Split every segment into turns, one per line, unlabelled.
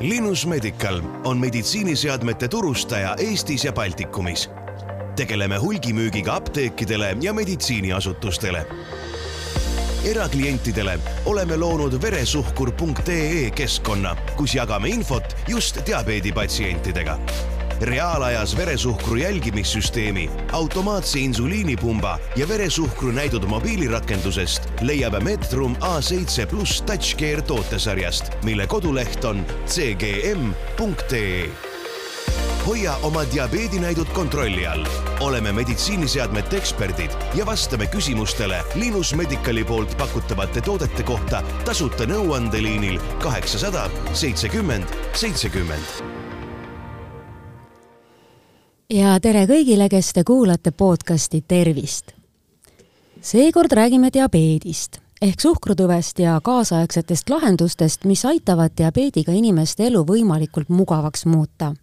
Linus Medical on meditsiiniseadmete turustaja Eestis ja Baltikumis. tegeleme hulgimüügiga apteekidele ja meditsiiniasutustele. eraklientidele oleme loonud veresuhkur.ee keskkonna, kus jagame infot just diabeedipatsientidega reaalajas veresuhkru jälgimissüsteemi, automaatse insuliinipumba ja veresuhkru näidud mobiilirakendusest leiab Medrum A7 pluss TouchCare tootesarjast, mille koduleht on cgm.ee hoia oma diabeedinäidud kontrolli all. oleme meditsiiniseadmete eksperdid ja vastame küsimustele Linus Medicali poolt pakutavate toodete kohta tasuta nõuandeliinil kaheksasada seitsekümmend seitsekümmend
ja tere kõigile, kes te kuulate podcasti Tervist. seekord räägime diabeedist ehk suhkrutõvest ja kaasaegsetest lahendustest, mis aitavad diabeediga inimeste elu võimalikult mugavaks muuta.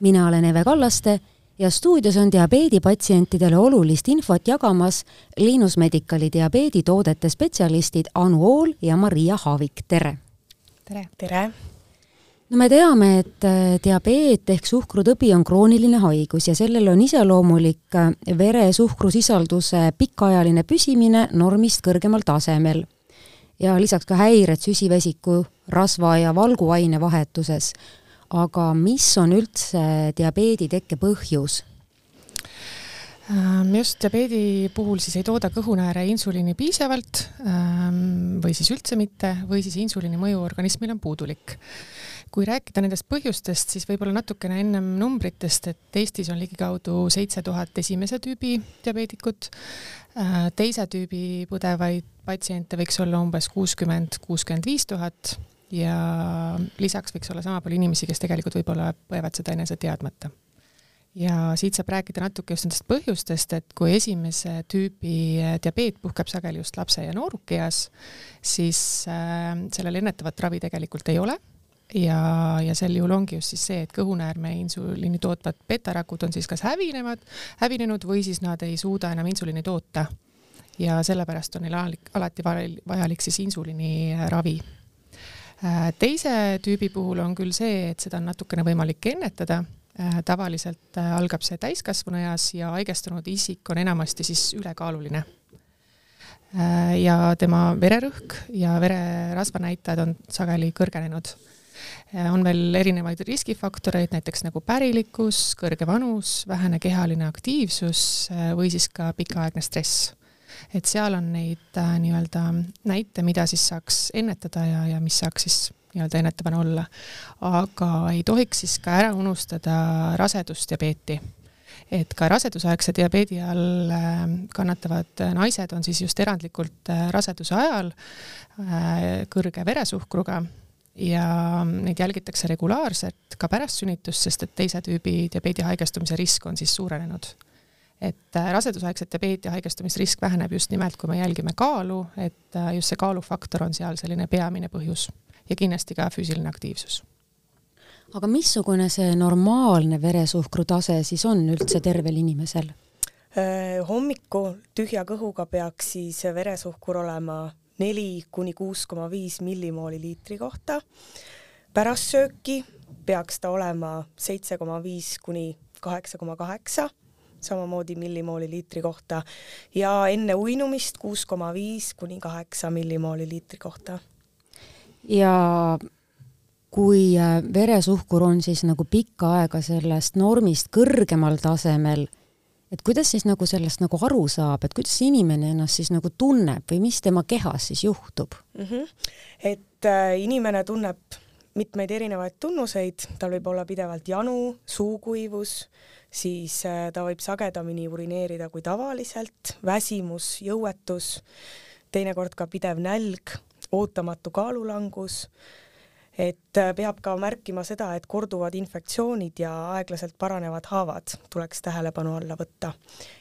mina olen Eve Kallaste ja stuudios on diabeedipatsientidele olulist infot jagamas Liinus Medicali diabeeditoodete spetsialistid Anu Ool ja Maria Haavik, tere!
tere! tere!
No me teame, et äh, diabeet ehk suhkrutõbi on krooniline haigus ja sellele on iseloomulik äh, veresuhkrusisalduse pikaajaline püsimine normist kõrgemal tasemel. ja lisaks ka häired süsivesiku, rasva ja valguaine vahetuses. aga mis on üldse diabeedi tekke põhjus?
Ähm, just diabeedi puhul siis ei tooda kõhunääre insuliini piisavalt ähm, või siis üldse mitte või siis insuliini mõju organismile on puudulik kui rääkida nendest põhjustest, siis võib-olla natukene ennem numbritest, et Eestis on ligikaudu seitse tuhat esimese tüübi diabeedikut. Äh, teise tüübi põdevaid patsiente võiks olla umbes kuuskümmend, kuuskümmend viis tuhat ja lisaks võiks olla sama palju inimesi, kes tegelikult võib-olla põevad seda enese teadmata ja siit saab rääkida natuke just nendest põhjustest, et kui esimese tüübi diabeet puhkeb sageli just lapse ja noorukeas, siis äh, sellel ennetavat ravi tegelikult ei ole ja, ja sel juhul ongi just siis see, et kõhunäärme insuliini tootvad betarakud on siis kas hävinevad, hävinenud või siis nad ei suuda enam insuliini toota. ja sellepärast on neil alati vajalik siis insuliiniravi. Äh, teise tüübi puhul on küll see, et seda on natukene võimalik ennetada äh, tavaliselt äh, algab see täiskasvanueas ja haigestunud isik on enamasti siis ülekaaluline. ja tema vererõhk ja vererasvanäitajad on sageli kõrgenenud on veel erinevaid riskifaktoreid, näiteks nagu pärilikkus, kõrge vanus, vähene kehaline aktiivsus äh, või siis ka pikaaegne stress. et seal on neid äh, nii-öelda näite, mida siis saaks ennetada ja, ja mis saaks siis nii-öelda ennetavana olla. aga ei tohiks siis ka ära unustada rasedusdiabeeti et ka rasedusaegse diabeedi all kannatavad naised on siis just erandlikult raseduse ajal kõrge veresuhkruga ja neid jälgitakse regulaarselt ka pärast sünnitust, sest et teise tüübi diabeedi haigestumise risk on siis suurenenud. et äh, rasedusaegset diabeedi haigestumisrisk väheneb just nimelt, kui me jälgime kaalu, et äh, just see kaalufaktor on seal selline peamine põhjus ja kindlasti ka füüsiline aktiivsus
aga missugune see normaalne veresuhkru tase siis on üldse tervel inimesel?
Äh, hommikul tühja kõhuga peaks siis veresuhkur olema neli kuni kuus koma viis millimooli liitri kohta. pärast sööki peaks ta olema seitse koma viis kuni kaheksa koma kaheksa, samamoodi millimooli liitri kohta ja enne uinumist kuus koma viis kuni kaheksa millimooli liitri kohta.
ja kui äh, veresuhkur on siis nagu pikka aega sellest normist kõrgemal tasemel et kuidas siis nagu sellest nagu aru saab, et kuidas inimene ennast siis nagu tunneb või mis tema kehas siis juhtub
mm? -hmm. et äh, inimene tunneb mitmeid erinevaid tunnuseid, tal võib olla pidevalt janu, suukuivus, siis äh, ta võib sagedamini urineerida kui tavaliselt, väsimus, jõuetus, teinekord ka pidev nälg, ootamatu kaalulangus et äh, peab ka märkima seda, et korduvad infektsioonid ja aeglaselt paranevad haavad tuleks tähelepanu alla võtta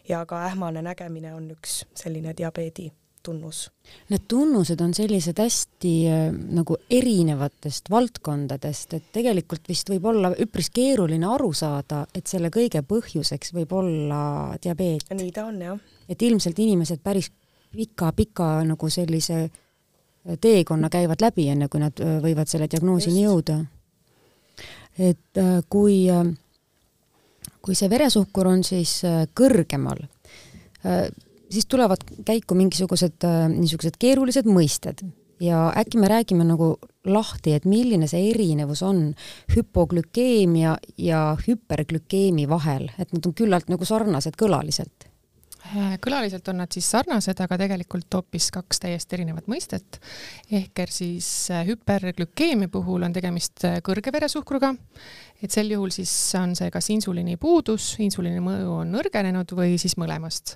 ja ka ähmane nägemine on üks selline diabeedi tunnus.
Need tunnused on sellised hästi äh, nagu erinevatest valdkondadest, et tegelikult vist võib olla üpris keeruline aru saada, et selle kõige põhjuseks võib olla diabeet.
nii ta on jah.
et ilmselt inimesed päris pika-pika nagu sellise teekonna käivad läbi, enne kui nad võivad selle diagnoosini jõuda. et kui, kui see veresuhkur on siis kõrgemal, siis tulevad käiku mingisugused niisugused keerulised mõisted ja äkki me räägime nagu lahti, et milline see erinevus on hüpoglükeemia ja hüperglükeemi vahel, et nad on küllalt nagu sarnased kõlaliselt?
Äh, kõlaliselt on nad siis sarnased, aga tegelikult hoopis kaks täiesti erinevat mõistet. ehk siis äh, hüperglükeemia puhul on tegemist äh, kõrge veresuhkruga et sel juhul siis on see kas insuliini puudus, insuliini mõju on nõrgenenud või siis mõlemast.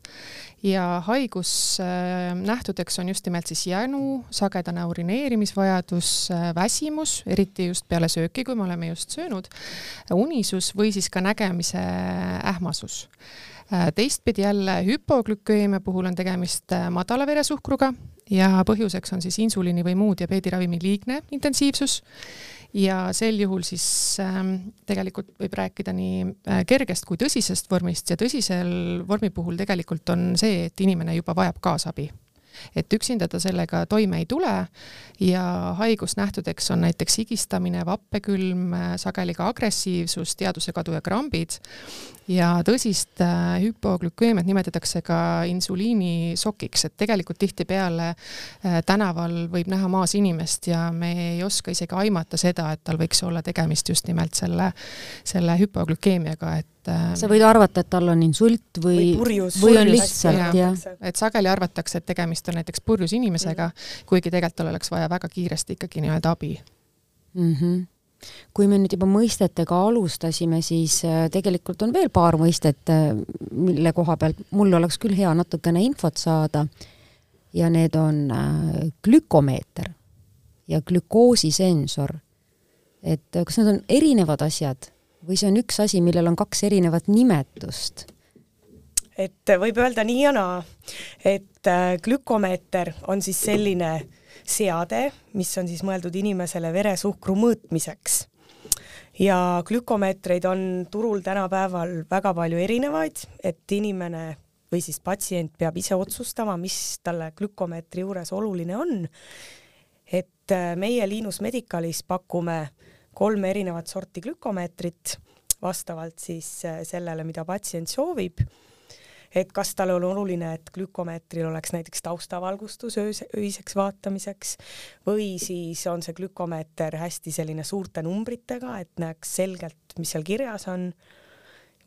ja haigusnähtudeks on just nimelt siis jänu, sagedane urineerimisvajadus, väsimus, eriti just peale sööki, kui me oleme just söönud, unisus või siis ka nägemise ähmasus teistpidi jälle hüpoglükeemia puhul on tegemist madala veresuhkruga ja põhjuseks on siis insuliini või muu diabeediravimi liigne intensiivsus. Ja sel juhul siis ähm, tegelikult võib rääkida nii äh, kergest kui tõsisest vormist ja tõsisel vormi puhul tegelikult on see, et inimene juba vajab kaasabi et üksinda ta sellega toime ei tule. Ja haigusnähtudeks on näiteks higistamine, vappekülm, sageli ka agressiivsus, teadvuse kadu ja krambid. Ja tõsist äh, hüpoglükeemiat nimetatakse ka insuliinisokiks, et tegelikult tihtipeale äh, tänaval võib näha maas inimest ja me ei oska isegi aimata seda, et tal võiks olla tegemist just nimelt selle, selle hüpoglükeemiaga, et
et sa võid arvata, et tal on insult või, või,
purjus,
või on lihtsalt, jah.
et sageli arvatakse, et tegemist on näiteks purjus inimesega mm, -hmm. kuigi tegelikult tal oleks vaja väga kiiresti ikkagi nii-öelda abi
mm. -hmm kui me nüüd juba mõistetega alustasime, siis äh, tegelikult on veel paar mõistet, äh, mille koha pealt mul oleks küll hea natukene infot saada. ja need on äh, glükomeeter ja glükoosisensor. et kas need on erinevad asjad või see on üks asi, millel on kaks erinevat nimetust?
et võib öelda nii ja naa, et äh, glükomeeter on siis selline seade, mis on siis mõeldud inimesele veresuhkru mõõtmiseks. ja glükomeetreid on turul tänapäeval väga palju erinevaid, et inimene või siis patsient peab ise otsustama, mis talle glükomeetri juures oluline on. et äh, meie Liinus Medicalis pakume äh, kolme erinevat sorti glükomeetrit vastavalt siis äh, sellele, mida patsient soovib. et kas tal on oluline, et glükomeetril oleks näiteks taustavalgustus öös, öiseks vaatamiseks või siis on see glükomeeter hästi selline suurte numbritega, et näeks selgelt, mis seal kirjas on.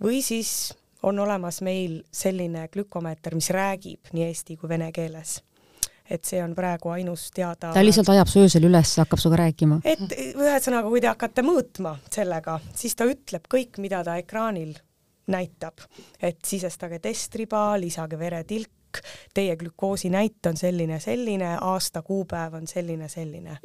või siis on olemas meil selline glükomeeter, mis räägib nii eesti kui vene keeles et see on praegu ainus teada.
ta lihtsalt ajab su öösel üles, hakkab sinuga rääkima?
et ühesõnaga, kui te hakkate mõõtma sellega, siis ta ütleb kõik, mida ta ekraanil näitab, et sisestage testriba, lisage veretilk, teie glükoosi näit on selline, selline, aasta, kuupäev on selline, selline.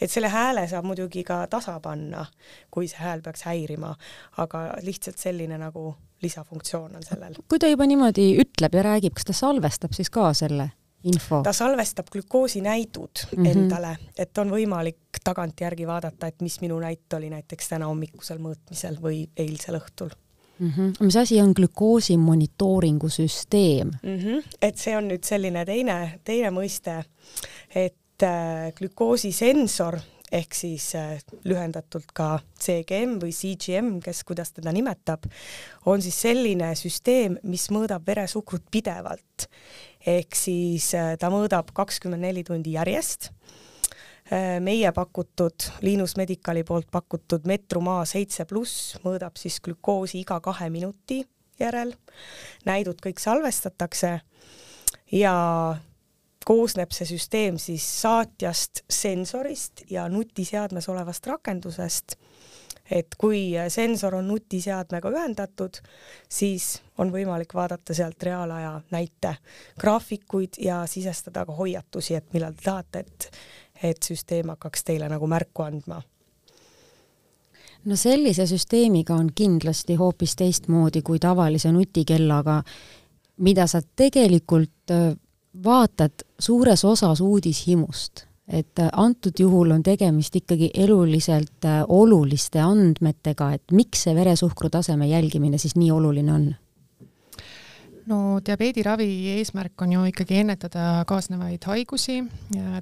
et selle hääle saab muidugi ka tasa panna, kui see hääl peaks häirima, aga lihtsalt selline nagu lisafunktsioon on sellel.
kui ta juba niimoodi ütleb ja räägib, kas ta salvestab siis ka selle? Info?
ta salvestab glükoosinäidud mm -hmm. endale, et on võimalik tagantjärgi vaadata, et mis minu näit oli näiteks täna hommikusel mõõtmisel või eilsel õhtul
mm. -hmm. mis asi on glükoosi monitooringu süsteem
mm? -hmm. et see on nüüd selline teine, teine mõiste, et äh, glükoosisensor ehk siis äh, lühendatult ka CGM või CGM, kes kuidas teda nimetab, on siis selline süsteem, mis mõõdab veresuhkrut pidevalt ehk siis äh, ta mõõdab kakskümmend neli tundi järjest. Äh, meie pakutud, Liinus Medicali poolt pakutud Metromaa seitse pluss mõõdab siis glükoosi iga kahe minuti järel. näidud kõik salvestatakse ja koosneb see süsteem siis saatjast, sensorist ja nutiseadmes olevast rakendusest et kui sensor on nutiseadmega ühendatud, siis on võimalik vaadata sealt reaalaja näite graafikuid ja sisestada ka hoiatusi, et millal te tahate, et, et süsteem hakkaks teile nagu märku andma.
No sellise süsteemiga on kindlasti hoopis teistmoodi kui tavalise nutikellaga, mida sa tegelikult äh, vaatad suures osas uudishimust et äh, antud juhul on tegemist ikkagi eluliselt äh, oluliste andmetega, et miks see veresuhkru taseme jälgimine siis nii oluline on?
No diabeediravi eesmärk on ju ikkagi ennetada kaasnevaid haigusi,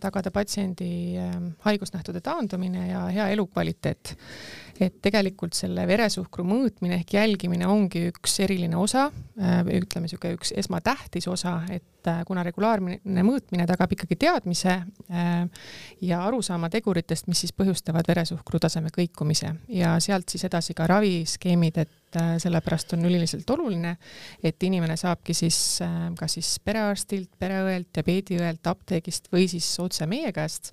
tagada patsiendi ähm, haigusnähtude taandumine ja hea elukvaliteet. et tegelikult selle veresuhkru mõõtmine ehk jälgimine ongi üks eriline osa, äh, ütleme niisugune üks esmatähtis osa, et äh, kuna regulaarne mõõtmine tagab ikkagi teadmise äh, ja arusaama teguritest, mis siis põhjustavad veresuhkru taseme kõikumise ja sealt siis edasi ka raviskeemid, et et sellepärast on üliliselt oluline, et inimene saabki siis kas siis perearstilt, pereõelt, diabeediõelt, apteegist või siis otse meie käest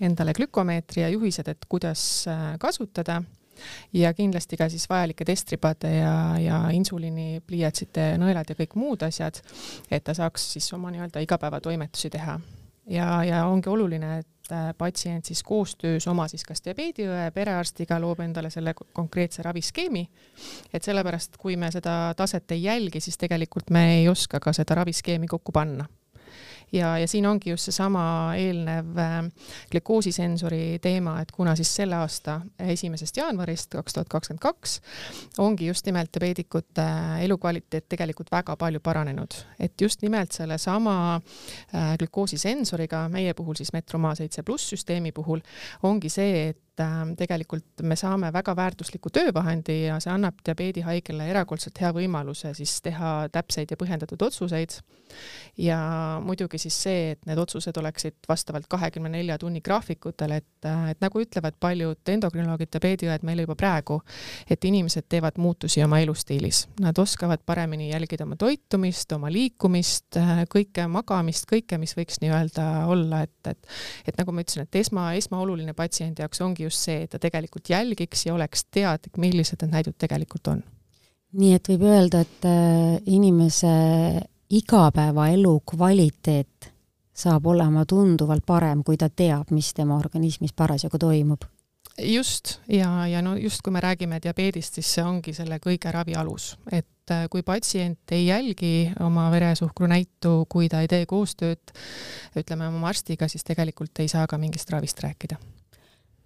endale glükomeetri ja juhised, et kuidas kasutada ja kindlasti ka siis vajalike testribade ja, ja insuliinipliiatsite, nõelad ja kõik muud asjad, et ta saaks siis oma nii-öelda igapäevatoimetusi teha. ja, ja ongi oluline, et et äh, patsient siis koostöös oma siis kas diabeediõe, perearstiga loob endale selle konkreetse raviskeemi. et sellepärast, kui me seda taset ei jälgi, siis tegelikult me ei oska ka seda raviskeemi kokku panna ja, ja siin ongi just seesama eelnev äh, glükoosisensori teema, et kuna siis selle aasta esimesest jaanuarist kaks tuhat kakskümmend kaks ongi just nimelt diabeedikute äh, elukvaliteet tegelikult väga palju paranenud, et just nimelt sellesama äh, glükoosisensoriga, meie puhul siis Metromaa seitse pluss süsteemi puhul ongi see, et tegelikult me saame väga väärtusliku töövahendi ja see annab diabeedihaigele erakordselt hea võimaluse siis teha täpseid ja põhjendatud otsuseid. Ja muidugi siis see, et need otsused oleksid vastavalt kahekümne nelja tunni graafikutele, et, et nagu ütlevad paljud endokrinoloogid, diabeediõed meile juba praegu, et inimesed teevad muutusi oma elustiilis, nad oskavad paremini jälgida oma toitumist, oma liikumist, kõike magamist, kõike, mis võiks nii-öelda olla, et, et et nagu ma ütlesin, et esma, esmaoluline patsiendi jaoks ongi just see, et ta tegelikult jälgiks ja oleks teadlik, millised need näidud tegelikult on.
Nii et võib öelda, et äh, inimese igapäevaelu kvaliteet saab olema tunduvalt parem, kui ta teab, mis tema organismis parasjagu toimub.
just, ja, ja no just, kui me räägime diabeedist, siis see ongi selle kõige ravi alus, et äh, kui patsient ei jälgi oma veresuhkru näitu, kui ta ei tee koostööd, ütleme oma arstiga, siis tegelikult ei saa ka mingist ravist rääkida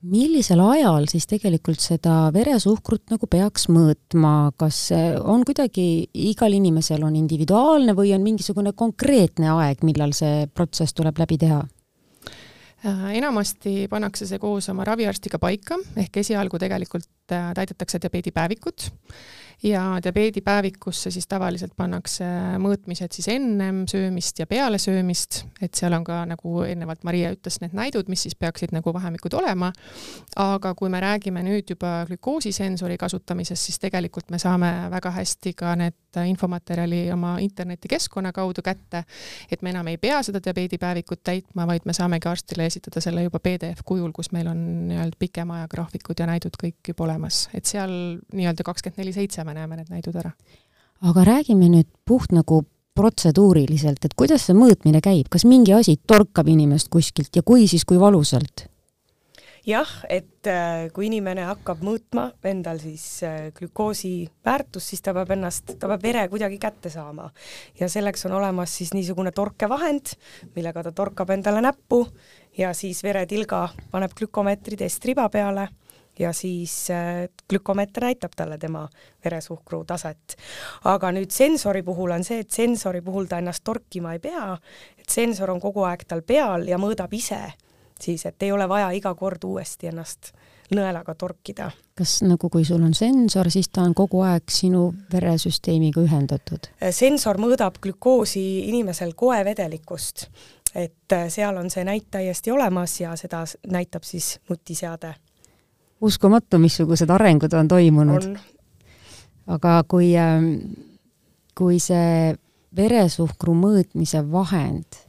millisel ajal siis tegelikult seda veresuhkrut nagu peaks mõõtma, kas on kuidagi, igal inimesel on individuaalne või on mingisugune konkreetne aeg, millal see protsess tuleb läbi teha?
Äh, enamasti pannakse see koos oma raviarstiga paika, ehk esialgu tegelikult äh, täidetakse diabeedipäevikut ja diabeedipäevikusse siis tavaliselt pannakse mõõtmised siis ennem söömist ja peale söömist, et seal on ka nagu eelnevalt Maria ütles, need näidud, mis siis peaksid nagu vahemikud olema. aga kui me räägime nüüd juba glükoosisensori kasutamisest, siis tegelikult me saame väga hästi ka need infomaterjali oma internetikeskkonna kaudu kätte, et me enam ei pea seda diabeedipäevikut täitma, vaid me saamegi arstile esitada selle juba PDF kujul, kus meil on nii-öelda pikema ajagraafikud ja näidud kõik juba olemas, et seal nii-öelda kakskümmend neli seitse me näeme need näidud ära.
aga räägime nüüd puht nagu protseduuriliselt, et kuidas see mõõtmine käib, kas mingi asi torkab inimest kuskilt ja kui, siis kui valusalt?
jah, et äh, kui inimene hakkab mõõtma endal siis äh, glükoosi väärtust, siis ta peab ennast, ta peab vere kuidagi kätte saama ja selleks on olemas siis niisugune torkevahend, millega ta torkab endale näppu ja siis veretilga paneb glükomeetri testriba peale ja siis äh, glükomeeter näitab talle tema veresuhkru taset. aga nüüd sensori puhul on see, et sensori puhul ta ennast torkima ei pea, et sensor on kogu aeg tal peal ja mõõdab ise siis, et ei ole vaja iga kord uuesti ennast nõelaga torkida.
kas nagu, kui sul on sensor, siis ta on kogu aeg sinu veresüsteemiga ühendatud?
Äh, sensor mõõdab glükoosi inimesel koevedelikust, et äh, seal on see näit täiesti olemas ja seda näitab siis nutiseade
uskumatu, missugused arengud on toimunud. aga kui, ähm, kui see veresuhkru mõõtmise vahend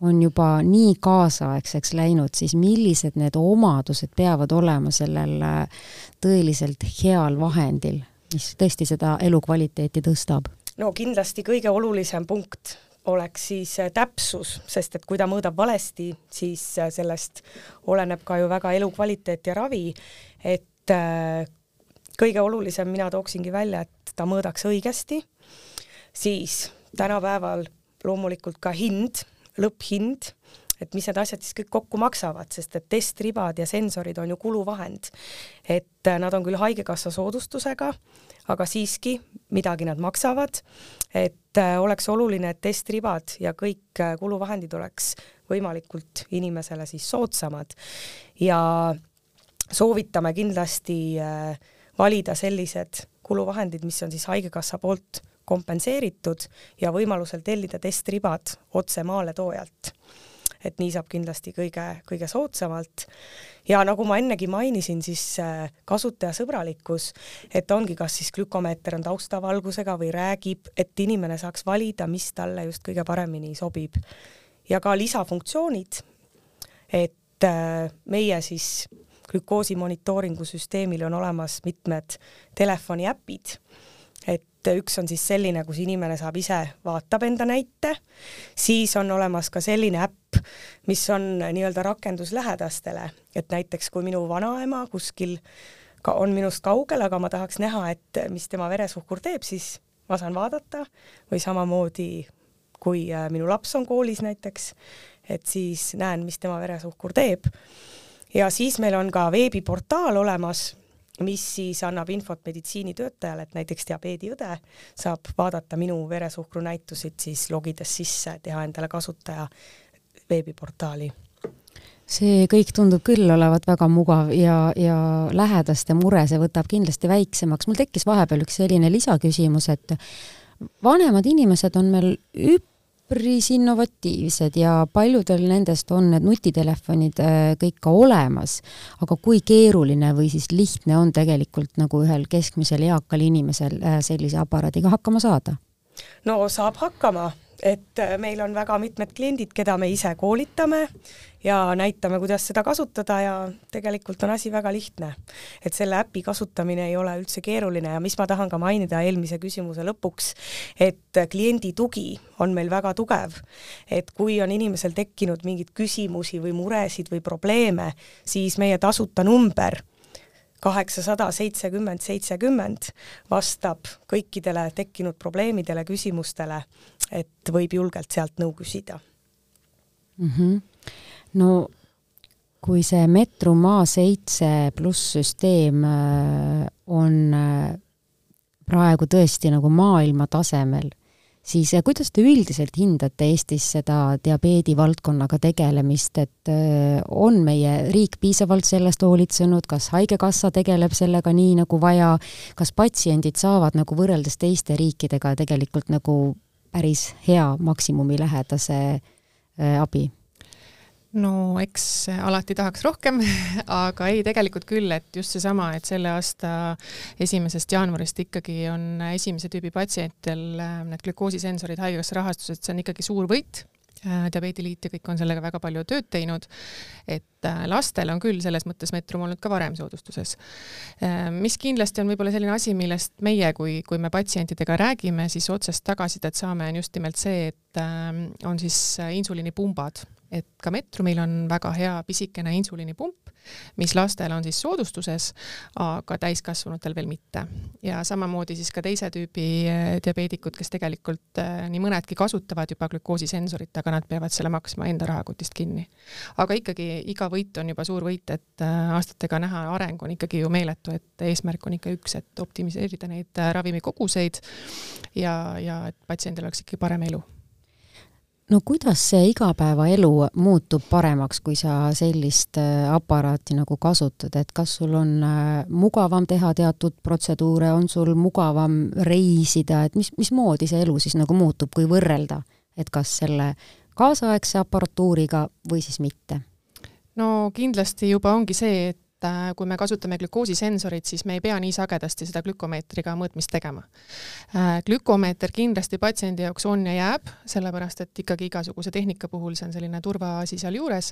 on juba nii kaasaegseks läinud, siis millised need omadused peavad olema sellel äh, tõeliselt heal vahendil, mis tõesti seda elukvaliteeti tõstab?
no kindlasti kõige olulisem punkt oleks siis äh, täpsus, sest et kui ta mõõdab valesti, siis äh, sellest oleneb ka ju väga elukvaliteet ja ravi, et äh, kõige olulisem mina tooksingi välja, et ta mõõdaks õigesti, siis tänapäeval loomulikult ka hind, lõpphind, et mis need asjad siis kõik kokku maksavad, sest et testribad ja sensorid on ju kuluvahend. et nad on küll Haigekassa soodustusega, aga siiski midagi nad maksavad, et äh, oleks oluline, et testribad ja kõik äh, kuluvahendid oleks võimalikult inimesele siis soodsamad ja soovitame kindlasti valida sellised kuluvahendid, mis on siis Haigekassa poolt kompenseeritud ja võimalusel tellida testribad otse maaletoojalt et nii saab kindlasti kõige, kõige soodsamalt. ja nagu ma ennegi mainisin, siis äh, kasutajasõbralikkus, et ongi, kas siis glükomeeter on taustavalgusega või räägib, et inimene saaks valida, mis talle just kõige paremini sobib. ja ka lisafunktsioonid, et äh, meie siis glükoosi monitooringu süsteemil on olemas mitmed telefoniäpid. Et üks on siis selline, kus inimene saab ise, vaatab enda näite, siis on olemas ka selline äpp, mis on nii-öelda rakendus lähedastele, et näiteks kui minu vanaema kuskil ka on minust kaugel, aga ma tahaks näha, et mis tema veresuhkur teeb, siis ma saan vaadata. Või samamoodi kui äh, minu laps on koolis näiteks, et siis näen, mis tema veresuhkur teeb. Ja siis meil on ka veebiportaal olemas mis siis annab infot meditsiinitöötajale, et näiteks diabeediõde saab vaadata minu veresuhkru näitusid siis logides sisse, teha endale kasutaja veebiportaali
see kõik tundub küll olevat väga mugav ja, ja lähedaste mure see võtab kindlasti väiksemaks. mul tekkis vahepeal üks selline lisaküsimus, et vanemad inimesed on meil üp-, üpris innovatiivsed ja paljudel nendest on need nutitelefonid äh, kõik ka olemas, aga kui keeruline või siis lihtne on tegelikult nagu ühel keskmisel eakal inimesel äh, sellise aparaadiga hakkama saada?
no saab hakkama et äh, meil on väga mitmed kliendid, keda me ise koolitame ja näitame, kuidas seda kasutada ja tegelikult on asi väga lihtne. et selle äpi kasutamine ei ole üldse keeruline ja mis ma tahan ka mainida eelmise küsimuse lõpuks, et kliendi tugi on meil väga tugev. et kui on inimesel tekkinud mingeid küsimusi või muresid või probleeme, siis meie tasuta number kaheksasada seitsekümmend seitsekümmend vastab kõikidele tekkinud probleemidele, küsimustele, et võib julgelt sealt nõu küsida
mm. -hmm. No kui see Metrum A7 pluss süsteem äh, on äh, praegu tõesti nagu maailma tasemel siis eh, kuidas te üldiselt hindate Eestis seda diabeedi valdkonnaga tegelemist, et on meie riik piisavalt sellest hoolitsenud, kas Haigekassa tegeleb sellega nii, nagu vaja, kas patsiendid saavad nagu võrreldes teiste riikidega tegelikult nagu päris hea maksimumilähedase abi?
No eks alati tahaks rohkem, aga ei, tegelikult küll, et just seesama, et selle aasta esimesest jaanuarist ikkagi on esimese tüübi patsientidel äh, need glükoosisensorid haigekassa rahastused, see on ikkagi suur võit. Äh, diabeediliit ja kõik on sellega väga palju tööd teinud, et äh, lastel on küll selles mõttes Metrum olnud ka varem soodustuses. mis kindlasti on võib-olla selline asi, millest meie, kui, kui me patsientidega räägime, siis otsest tagasisidet saame, on just nimelt see, et on siis insuliinipumbad et ka Metrumil on väga hea pisikene insuliinipump, mis lastel on siis soodustuses, aga täiskasvanutel veel mitte. ja samamoodi siis ka teise tüübi diabeedikud, kes tegelikult nii mõnedki kasutavad juba glükoosisensorit, aga nad peavad selle maksma enda rahakotist kinni. aga ikkagi iga võit on juba suur võit, et eh, aastatega näha areng on ikkagi ju meeletu, et eesmärk on ikka üks, et optimiseerida neid ravimikoguseid ja, ja et patsiendil oleks ikkagi parem elu.
No kuidas see igapäevaelu muutub paremaks, kui sa sellist äh, aparaati nagu kasutad, et kas sul on äh, mugavam teha teatud protseduure, on sul mugavam reisida, et mis, mismoodi see elu siis nagu muutub, kui võrrelda, et kas selle kaasaegse aparatuuriga või siis mitte?
No kindlasti juba ongi see, et et äh, kui me kasutame glükoosisensorit, siis me ei pea nii sagedasti seda glükomeetriga mõõtmist tegema. Äh, glükomeeter kindlasti patsiendi jaoks on ja jääb, sellepärast et ikkagi igasuguse tehnika puhul see on selline turvaasi sealjuures,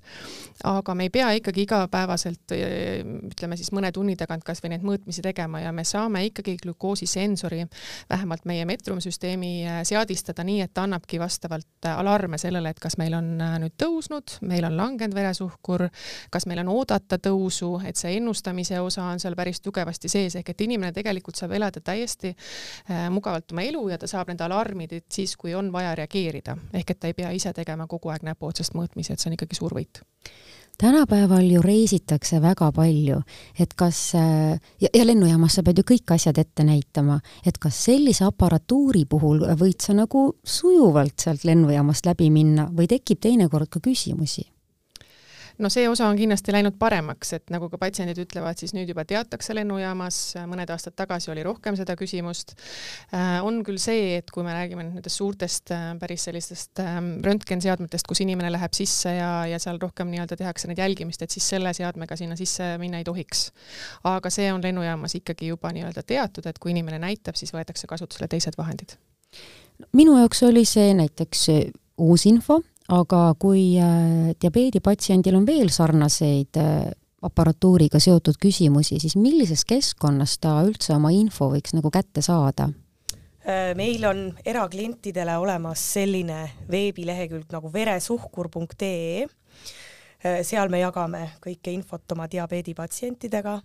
aga me ei pea ikkagi igapäevaselt, äh, ütleme siis mõne tunni tagant kas või neid mõõtmisi tegema ja me saame ikkagi glükoosisensori vähemalt meie metrumsüsteemi seadistada nii, et ta annabki vastavalt alarme sellele, et kas meil on nüüd tõusnud, meil on langenud veresuhkur, kas meil on oodata tõusu, et et see ennustamise osa on seal päris tugevasti sees, ehk et inimene tegelikult saab elada täiesti äh, mugavalt oma elu ja ta saab need alarmid, siis, kui on vaja reageerida, ehk et ta ei pea ise tegema kogu aeg näpu otsast mõõtmisi, et see on ikkagi suur võit.
Tänapäeval ju reisitakse väga palju, et kas äh, ja, ja lennujaamas sa pead ju kõik asjad ette näitama, et kas sellise aparatuuri puhul võid sa nagu sujuvalt sealt lennujaamast läbi minna või tekib teinekord ka küsimusi?
No see osa on kindlasti läinud paremaks, et nagu ka patsiendid ütlevad, siis nüüd juba teatakse lennujaamas, mõned aastad tagasi oli rohkem seda küsimust äh,. on küll see, et kui me räägime nendest suurtest äh, päris sellistest äh, röntgenseadmetest, kus inimene läheb sisse ja, ja seal rohkem nii-öelda tehakse neid jälgimist, et siis selle seadmega sinna sisse minna ei tohiks. aga see on lennujaamas ikkagi juba nii-öelda teatud, et kui inimene näitab, siis võetakse kasutusele teised vahendid.
minu jaoks oli see näiteks uus info aga kui äh, diabeedipatsiendil on veel sarnaseid äh, aparatuuriga seotud küsimusi, siis millises keskkonnas ta üldse oma info võiks nagu kätte saada?
Äh, meil on eraklientidele olemas selline veebilehekülg nagu veresuhkur.ee seal me jagame kõike infot oma diabeedipatsientidega,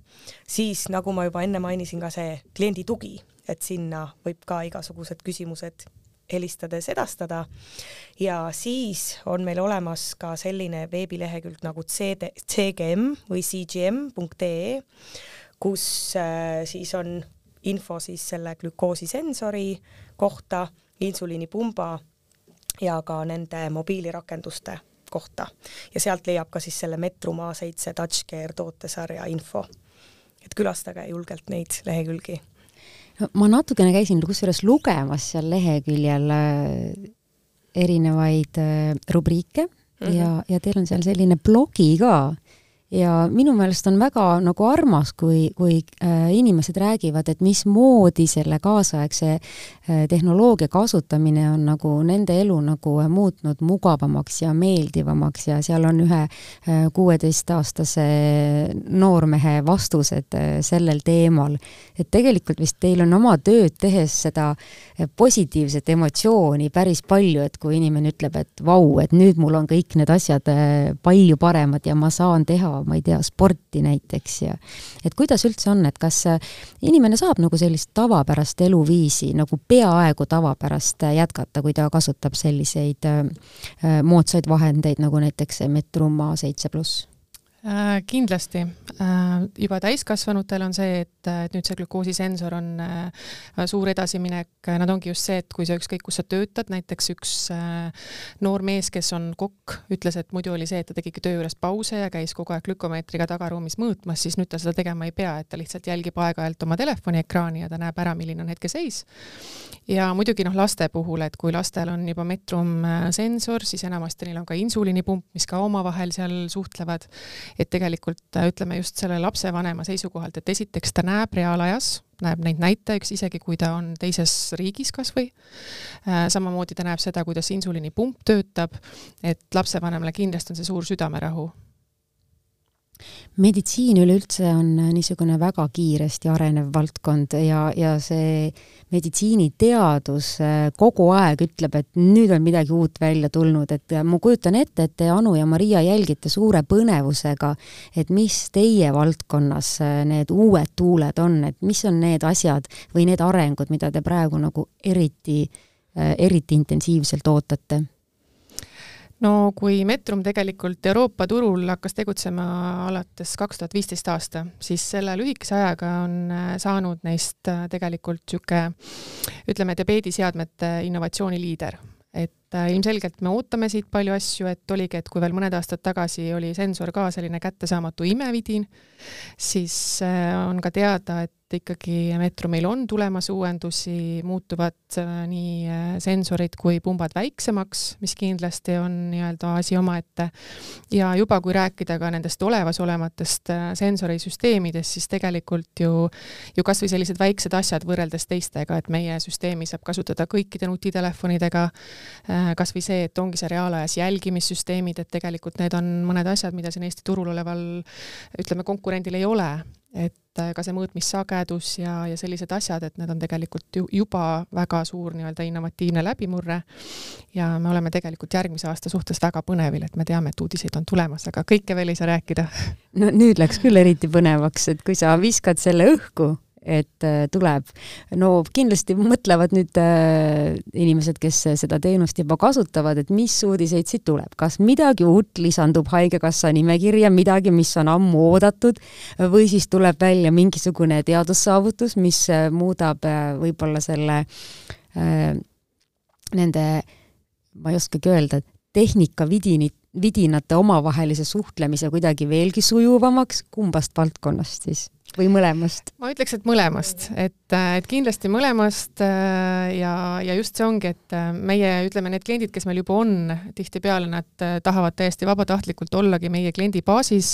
siis nagu ma juba enne mainisin, ka see kliendi tugi, et sinna võib ka igasugused küsimused helistades edastada. ja siis on meil olemas ka selline veebilehekülg nagu CD, CGM või cgm.ee, kus äh, siis on info siis selle glükoosisensori kohta, insuliinipumba ja ka nende mobiilirakenduste kohta ja sealt leiab ka siis selle Metrum A7 TouchCare tootesarja info. et külastage julgelt neid lehekülgi
ma natukene käisin kusjuures lugemas seal leheküljel äh, erinevaid äh, rubriike mm -hmm. ja, ja teil on seal selline blogi ka ja minu meelest on väga nagu armas, kui, kui äh, inimesed räägivad, et mismoodi selle kaasaegse äh, tehnoloogia kasutamine on nagu nende elu nagu muutnud mugavamaks ja meeldivamaks ja seal on ühe äh, kuueteistaastase noormehe vastused sellel teemal. et tegelikult vist teil on oma tööd tehes seda positiivset emotsiooni päris palju, et kui inimene ütleb, et vau, et nüüd mul on kõik need asjad palju paremad ja ma saan teha ma ei tea, sporti näiteks ja et kuidas üldse on, et kas äh, inimene saab nagu sellist tavapärast eluviisi nagu peaaegu tavapärast äh, jätkata, kui ta kasutab selliseid äh, äh moodsaid vahendeid nagu näiteks Metrum A7 pluss?
Äh, kindlasti. Äh, juba täiskasvanutel on see, et, et nüüd see glükoosisensor on äh, suur edasiminek, nad ongi just see, et kui sa ükskõik, kus sa töötad, näiteks üks noor mees, kes on kokk, ütles, et muidu oli see, et ta tegigi töö juures pause ja käis kogu aeg glükomeetriga tagaruumis mõõtmas, siis nüüd ta seda tegema ei pea, et ta lihtsalt jälgib aeg-ajalt oma telefoni ekraani ja ta näeb ära, milline on hetkeseis. ja muidugi noh, laste puhul, et kui lastel on juba Metrum sensor, siis enamasti neil on ka insuliinipump, mis ka omavahel seal suhtlevad et tegelikult äh, ütleme just selle lapsevanema seisukohalt, et esiteks ta näeb reaalajas, näeb neid näitajaid, isegi kui ta on teises riigis kas või. Äh, samamoodi ta näeb seda, kuidas insuliinipump töötab, et lapsevanemale kindlasti on see suur südamerahu
meditsiin üleüldse on niisugune väga kiiresti arenev valdkond ja, ja see meditsiiniteadus äh, kogu aeg ütleb, et nüüd on midagi uut välja tulnud, et ma kujutan ette, et te, Anu ja Maria, jälgite suure põnevusega, et mis teie valdkonnas äh, need uued tuuled on, et mis on need asjad või need arengud, mida te praegu nagu eriti, äh, eriti intensiivselt ootate
no kui Metrum tegelikult Euroopa turul hakkas tegutsema alates kaks tuhat viisteist aasta, siis selle lühikese ajaga on äh, saanud neist äh, tegelikult niisugune ütleme, diabeediseadmete innovatsiooniliider et äh, ilmselgelt me ootame siit palju asju, et oligi, et kui veel mõned aastad tagasi oli sensor ka selline kättesaamatu imevidin, siis on ka teada, et et ikkagi Metromil on tulemas uuendusi, muutuvad äh, nii äh, sensorid kui pumbad väiksemaks, mis kindlasti on nii-öelda asi omaette. ja juba, kui rääkida ka nendest olemasolevatest äh, sensorisüsteemidest, siis tegelikult ju, ju kas või sellised väiksed asjad võrreldes teistega, et meie süsteemi saab kasutada kõikide nutitelefonidega, kas või see, et ongi see reaalajas jälgimissüsteemid, et tegelikult need on mõned asjad, mida siin Eesti turul oleval ütleme, konkurendil ei ole et äh, ka see mõõtmissagedus ja, ja sellised asjad, et need on tegelikult ju juba väga suur nii-öelda innovatiivne läbimurre ja me oleme tegelikult järgmise aasta suhtes väga põnevil, et me teame, et uudiseid on tulemas, aga kõike veel ei saa rääkida.
no nüüd läks küll eriti põnevaks, et kui sa viskad selle õhku, et äh, tuleb. no kindlasti mõtlevad nüüd äh, inimesed, kes seda teenust juba kasutavad, et mis uudiseid siit tuleb, kas midagi uut lisandub Haigekassa nimekirja, midagi, mis on ammu oodatud, või siis tuleb välja mingisugune teadussaavutus, mis äh, muudab võib-olla selle nende, ma ei oskagi öelda, tehnikavidinit, vidinate omavahelise suhtlemise kuidagi veelgi sujuvamaks, kumbast valdkonnast siis? Või mõlemast?
ma ütleks, et mõlemast, et, et kindlasti mõlemast äh, ja, ja just see ongi, et äh, meie, ütleme, need kliendid, kes meil juba on, tihtipeale nad äh, tahavad täiesti vabatahtlikult ollagi meie kliendi baasis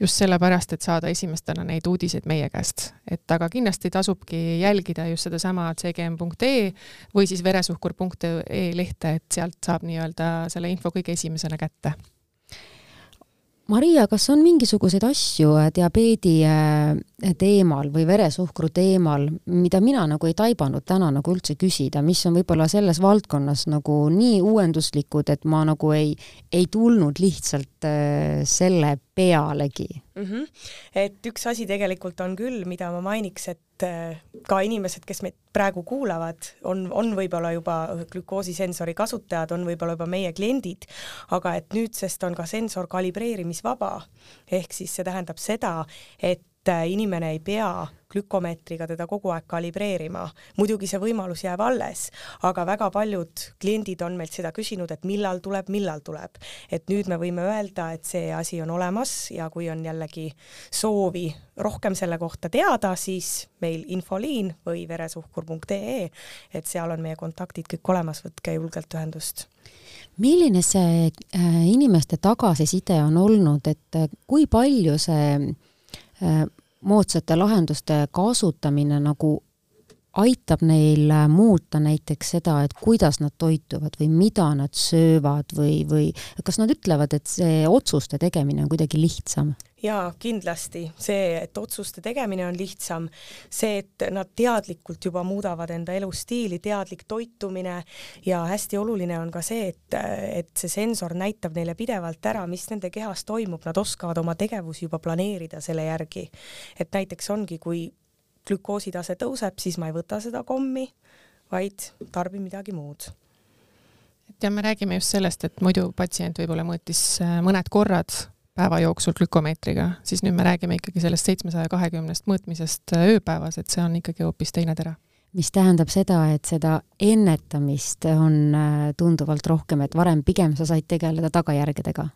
just sellepärast, et saada esimestena neid uudiseid meie käest. et aga kindlasti tasubki jälgida just sedasama cgm.ee või siis veresuhkur.ee lehte, et sealt saab nii-öelda selle info kõige esimesena kätte
Maria, kas on mingisuguseid asju äh, diabeedi äh, teemal või veresuhkru teemal, mida mina nagu ei taibanud täna nagu üldse küsida, mis on võib-olla selles valdkonnas nagu nii uuenduslikud, et ma nagu ei, ei tulnud lihtsalt äh, selle pealegi
mm? -hmm. et üks asi tegelikult on küll, mida ma mainiks, et ka inimesed, kes meid praegu kuulavad, on, on võib-olla juba glükoosisensori kasutajad, on võib-olla juba meie kliendid, aga et nüüdsest on ka sensor kalibreerimisvaba. ehk siis see tähendab seda, et et inimene ei pea glükomeetriga teda kogu aeg kalibreerima. muidugi see võimalus jääb alles, aga väga paljud kliendid on meilt seda küsinud, et millal tuleb, millal tuleb. et nüüd me võime öelda, et see asi on olemas ja kui on jällegi soovi rohkem selle kohta teada, siis meil infoliin või veresuhkur.ee, et seal on meie kontaktid kõik olemas, võtke julgelt ühendust
milline see äh, inimeste tagasiside on olnud, et äh, kui palju see Äh, moodsate lahenduste kasutamine nagu aitab neil muuta näiteks seda, et kuidas nad toituvad või mida nad söövad või, või kas nad ütlevad, et see otsuste tegemine on kuidagi lihtsam?
jaa, kindlasti see, et otsuste tegemine on lihtsam, see, et nad teadlikult juba muudavad enda elustiili, teadlik toitumine ja hästi oluline on ka see, et, et see sensor näitab neile pidevalt ära, mis nende kehas toimub, nad oskavad oma tegevusi juba planeerida selle järgi. et näiteks ongi, kui glükoositase tõuseb, siis ma ei võta seda kommi, vaid tarbin midagi muud.
Et ja me räägime just sellest, et muidu patsient võib-olla mõõtis äh, mõned korrad päeva jooksul glükomeetriga, siis nüüd me räägime ikkagi sellest seitsmesaja kahekümnest mõõtmisest äh, ööpäevas, et see on ikkagi hoopis teine tera
mis tähendab seda, et seda ennetamist on äh, tunduvalt rohkem, et varem pigem sa said tegeleda tagajärgedega?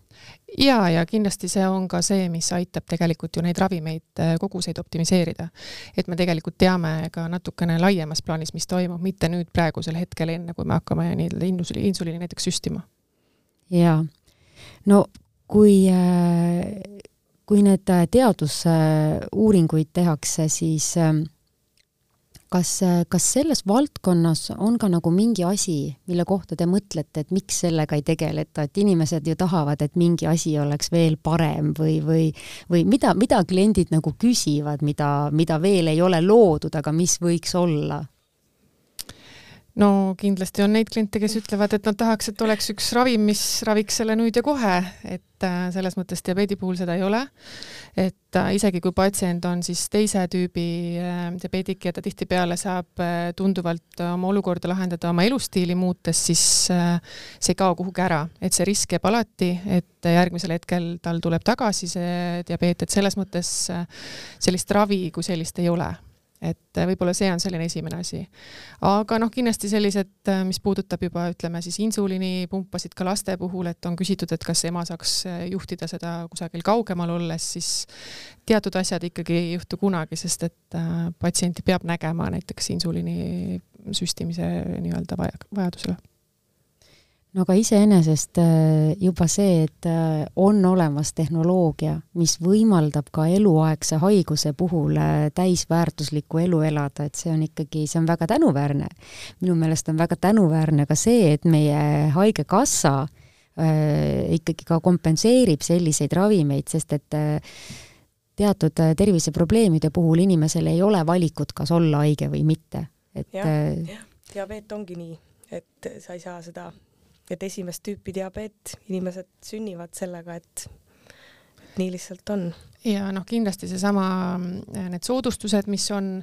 jaa, ja kindlasti see on ka see, mis aitab tegelikult ju neid ravimeid, äh, koguseid optimiseerida. et me tegelikult teame ka natukene laiemas plaanis, mis toimub, mitte nüüd praegusel hetkel, enne kui me hakkame nii-öelda insuliini näiteks süstima.
jaa, no kui äh, kui need teadusuuringuid tehakse, siis ähm, kas, kas selles valdkonnas on ka nagu mingi asi, mille kohta te mõtlete, et miks sellega ei tegeleta, et inimesed ju tahavad, et mingi asi oleks veel parem või, või, või mida, mida kliendid nagu küsivad, mida, mida veel ei ole loodud, aga mis võiks olla?
No kindlasti on neid kliente, kes ütlevad, et nad tahaks, et oleks üks ravim, mis raviks selle nüüd ja kohe, et äh, selles mõttes diabeedi puhul seda ei ole. Et äh, isegi kui patsient on siis teise tüübi äh, diabeedik ja ta tihtipeale saab tunduvalt oma olukorda lahendada oma elustiili muutes, siis see ei kao kuhugi ära, et see risk jääb alati, et järgmisel hetkel tal tuleb tagasi see diabeet, et selles mõttes sellist ravi kui sellist ei ole et äh, võib-olla see on selline esimene asi. aga noh, kindlasti sellised, äh, mis puudutab juba ütleme siis insuliinipumpasid ka laste puhul, et on küsitud, et kas ema saaks äh, juhtida seda kusagil kaugemal olles, siis teatud asjad ikkagi ei juhtu kunagi, sest et patsienti peab nägema näiteks insuliini süstimise nii-öelda vaja, vajadusele
no aga iseenesest äh, juba see, et äh, on olemas tehnoloogia, mis võimaldab ka eluaegse haiguse puhul äh, täisväärtuslikku elu elada, et see on ikkagi, see on väga tänuväärne. minu meelest on väga tänuväärne ka see, et meie Haigekassa äh, ikkagi ka kompenseerib selliseid ravimeid, sest et äh, teatud terviseprobleemide puhul inimesel ei ole valikut, kas olla haige või mitte, et
jah ja., diabeet ongi nii, et sa ei saa seda et esimest tüüpi diabeet, inimesed sünnivad sellega, et nii lihtsalt on.
ja noh, kindlasti seesama, äh, need soodustused, mis on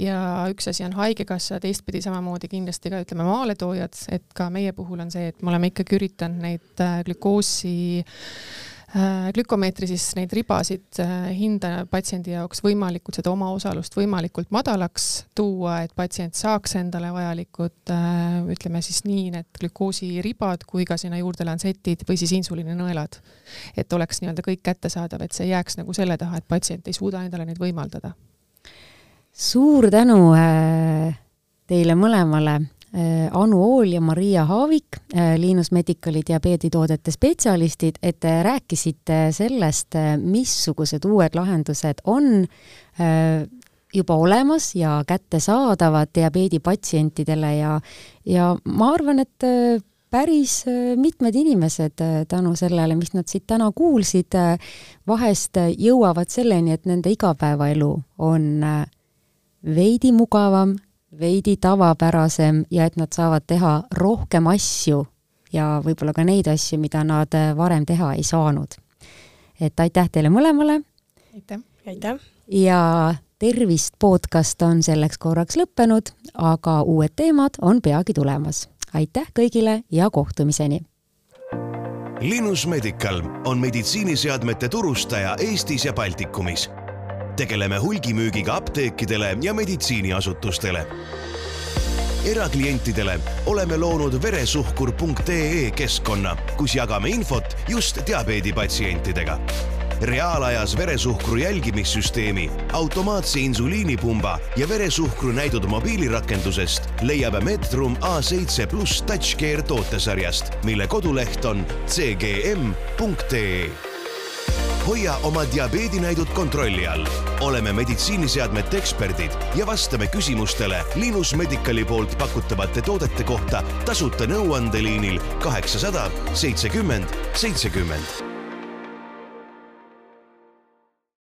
ja üks asi on Haigekassa, teistpidi samamoodi kindlasti ka ütleme maaletoojad, et ka meie puhul on see, et me oleme ikkagi üritanud neid äh, glükoosi äh, glükomeetri siis neid ribasid hinda patsiendi jaoks võimalikult, seda omaosalust võimalikult madalaks tuua, et patsient saaks endale vajalikud ütleme siis nii need glükoosiribad kui ka sinna juurde lantsetid või siis insuliininõelad. et oleks nii-öelda kõik kättesaadav, et see ei jääks nagu selle taha, et patsient ei suuda endale neid võimaldada
suur tänu äh, teile mõlemale, äh, Anu Ool ja Maria Haavik, äh, Liinus Medicali diabeeditoodete spetsialistid, et te rääkisite sellest, missugused uued lahendused on juba olemas ja kättesaadavad diabeedipatsientidele ja, ja ma arvan, et päris mitmed inimesed tänu sellele, mis nad siit täna kuulsid, vahest jõuavad selleni, et nende igapäevaelu on veidi mugavam, veidi tavapärasem ja et nad saavad teha rohkem asju ja võib-olla ka neid asju, mida nad varem teha ei saanud. et aitäh teile mõlemale!
aitäh!
aitäh!
ja tervist podcast on selleks korraks lõppenud, aga uued teemad on peagi tulemas. aitäh kõigile ja kohtumiseni!
Linus Medical on meditsiiniseadmete turustaja Eestis ja Baltikumis tegeleme hulgimüügiga apteekidele ja meditsiiniasutustele. eraklientidele oleme loonud veresuhkur.ee keskkonna, kus jagame infot just diabeedipatsientidega reaalajas veresuhkru jälgimissüsteemi, automaatse insuliinipumba ja veresuhkru näidud mobiilirakendusest leiab Medrum A7 pluss TouchCare tootesarjast, mille koduleht on cgm.ee hoia oma diabeedinäidud kontrolli all. oleme meditsiiniseadmete eksperdid ja vastame küsimustele Linus Medicali poolt pakutavate toodete kohta tasuta nõuandeliinil kaheksasada seitsekümmend seitsekümmend